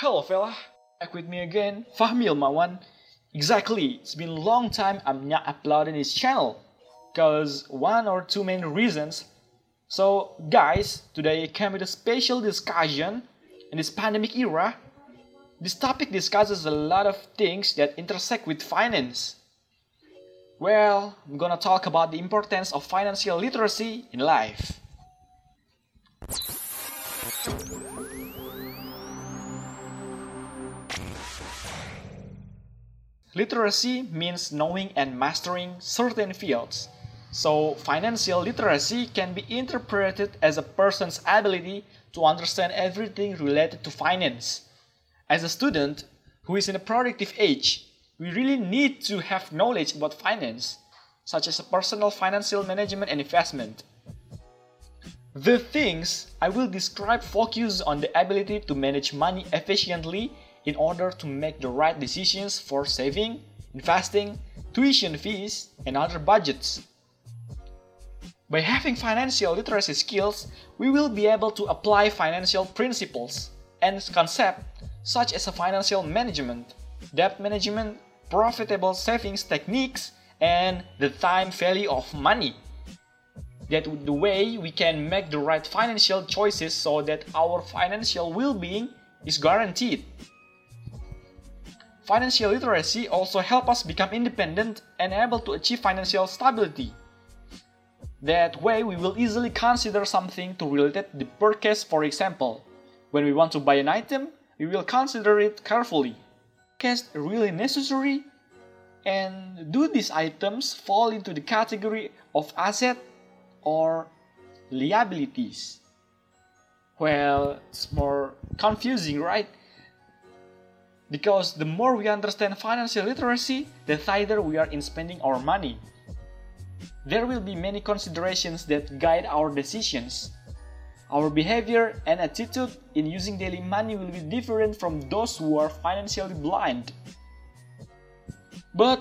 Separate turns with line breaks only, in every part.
Hello fella, back with me again, Fahmi Ilmawan. Exactly, it's been a long time I'm not uploading this channel. Cause one or two main reasons. So guys, today I came with a special discussion in this pandemic era. This topic discusses a lot of things that intersect with finance. Well, I'm gonna talk about the importance of financial literacy in life. Literacy means knowing and mastering certain fields. So, financial literacy can be interpreted as a person's ability to understand everything related to finance. As a student who is in a productive age, we really need to have knowledge about finance, such as personal financial management and investment. The things I will describe focus on the ability to manage money efficiently in order to make the right decisions for saving, investing, tuition fees, and other budgets. By having financial literacy skills, we will be able to apply financial principles and concepts such as financial management, debt management, profitable savings techniques, and the time value of money. That the way we can make the right financial choices so that our financial well-being is guaranteed. Financial literacy also help us become independent and able to achieve financial stability. That way we will easily consider something to relate the purchase for example. When we want to buy an item, we will consider it carefully. Is really necessary? And do these items fall into the category of asset or liabilities? Well, it's more confusing, right? Because the more we understand financial literacy, the tighter we are in spending our money. There will be many considerations that guide our decisions. Our behavior and attitude in using daily money will be different from those who are financially blind. But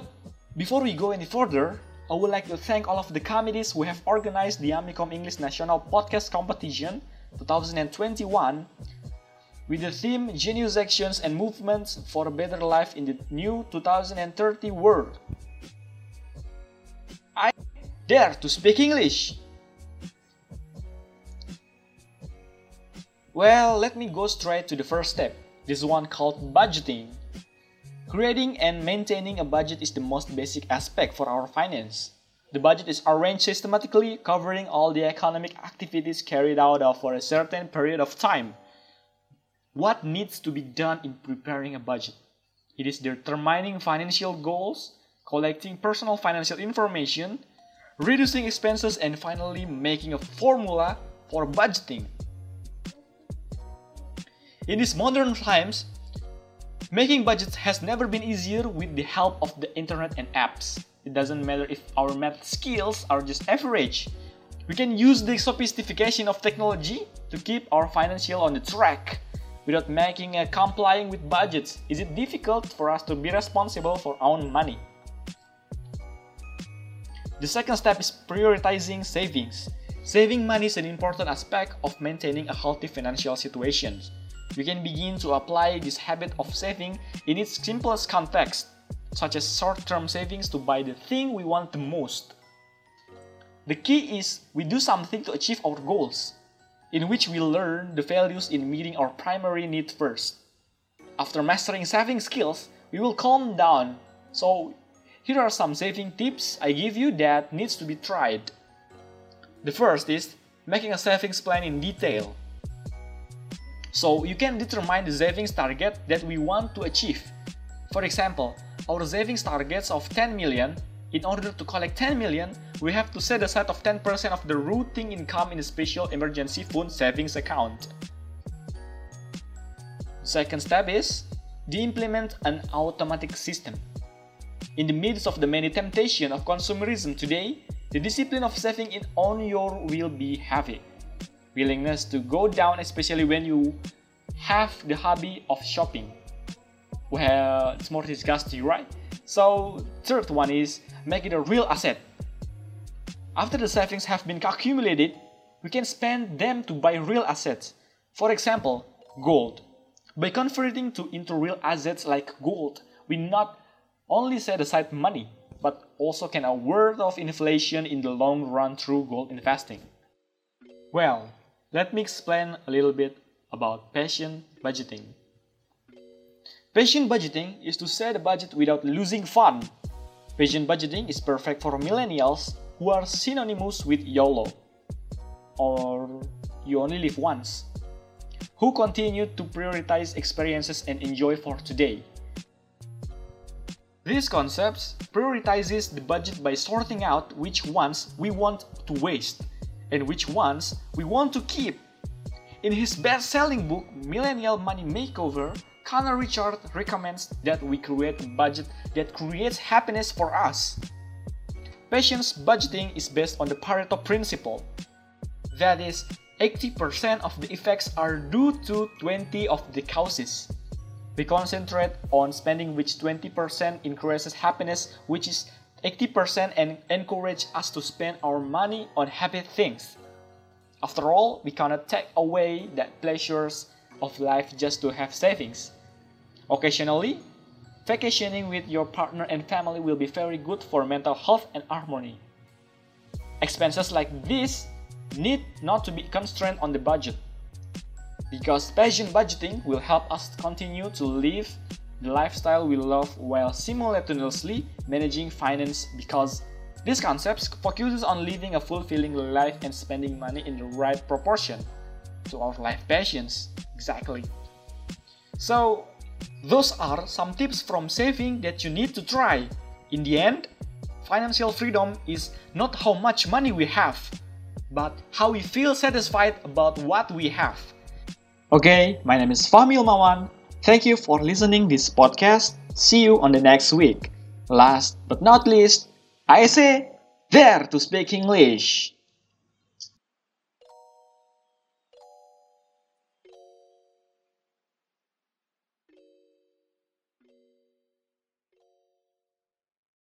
before we go any further, I would like to thank all of the committees who have organized the AMIKOM English National Podcast Competition 2021 with the theme Genius Actions and Movements for a Better Life in the New 2030 World. I dare to speak English. Well, let me go straight to the first step, this one called budgeting. Creating and maintaining a budget is the most basic aspect for our finance. The budget is arranged systematically, covering all the economic activities carried out for a certain period of time what needs to be done in preparing a budget? It is determining financial goals, collecting personal financial information, reducing expenses, and finally making a formula for budgeting. In these modern times, making budgets has never been easier with the help of the internet and apps. It doesn't matter if our math skills are just average. We can use the sophistication of technology to keep our financial on the track without making a complying with budgets? Is it difficult for us to be responsible for our own money? The second step is prioritizing savings. Saving money is an important aspect of maintaining a healthy financial situation. We can begin to apply this habit of saving in its simplest context, such as short-term savings to buy the thing we want the most. The key is we do something to achieve our goals in which we learn the values in meeting our primary need first. After mastering saving skills, we will calm down. So, here are some saving tips I give you that needs to be tried. The first is making a savings plan in detail. So, you can determine the savings target that we want to achieve. For example, our savings targets of 10 million in order to collect 10 million, we have to set aside of 10% of the routine income in a special emergency fund savings account. Second step is to implement an automatic system. In the midst of the many temptations of consumerism today, the discipline of saving it on your will be heavy. Willingness to go down, especially when you have the hobby of shopping. Well, it's more disgusting, right? So, third one is make it a real asset. After the savings have been accumulated, we can spend them to buy real assets. For example, gold. By converting to into real assets like gold, we not only set aside money, but also can avoid of inflation in the long run through gold investing. Well, let me explain a little bit about passion budgeting. Passion budgeting is to set a budget without losing fun. Passion budgeting is perfect for millennials who are synonymous with YOLO, or you only live once, who continue to prioritize experiences and enjoy for today. These concepts prioritizes the budget by sorting out which ones we want to waste and which ones we want to keep. In his best-selling book Millennial Money Makeover, Connor Richard recommends that we create a budget that creates happiness for us. Passion budgeting is based on the Pareto principle. That is, 80% of the effects are due to 20 of the causes. We concentrate on spending which 20% increases happiness, which is 80% and encourage us to spend our money on happy things. After all, we cannot take away the pleasures of life just to have savings. Occasionally, vacationing with your partner and family will be very good for mental health and harmony. Expenses like this need not to be constrained on the budget because passion budgeting will help us continue to live the lifestyle we love while simultaneously managing finance because this concept focuses on living a fulfilling life and spending money in the right proportion to our life passions. Exactly. So, those are some tips from saving that you need to try. In the end, financial freedom is not how much money we have, but how we feel satisfied about what we have. Okay, my name is Fahmi Ilmawan. Thank you for listening this podcast. See you on the next week. Last but not least, I say dare to speak English.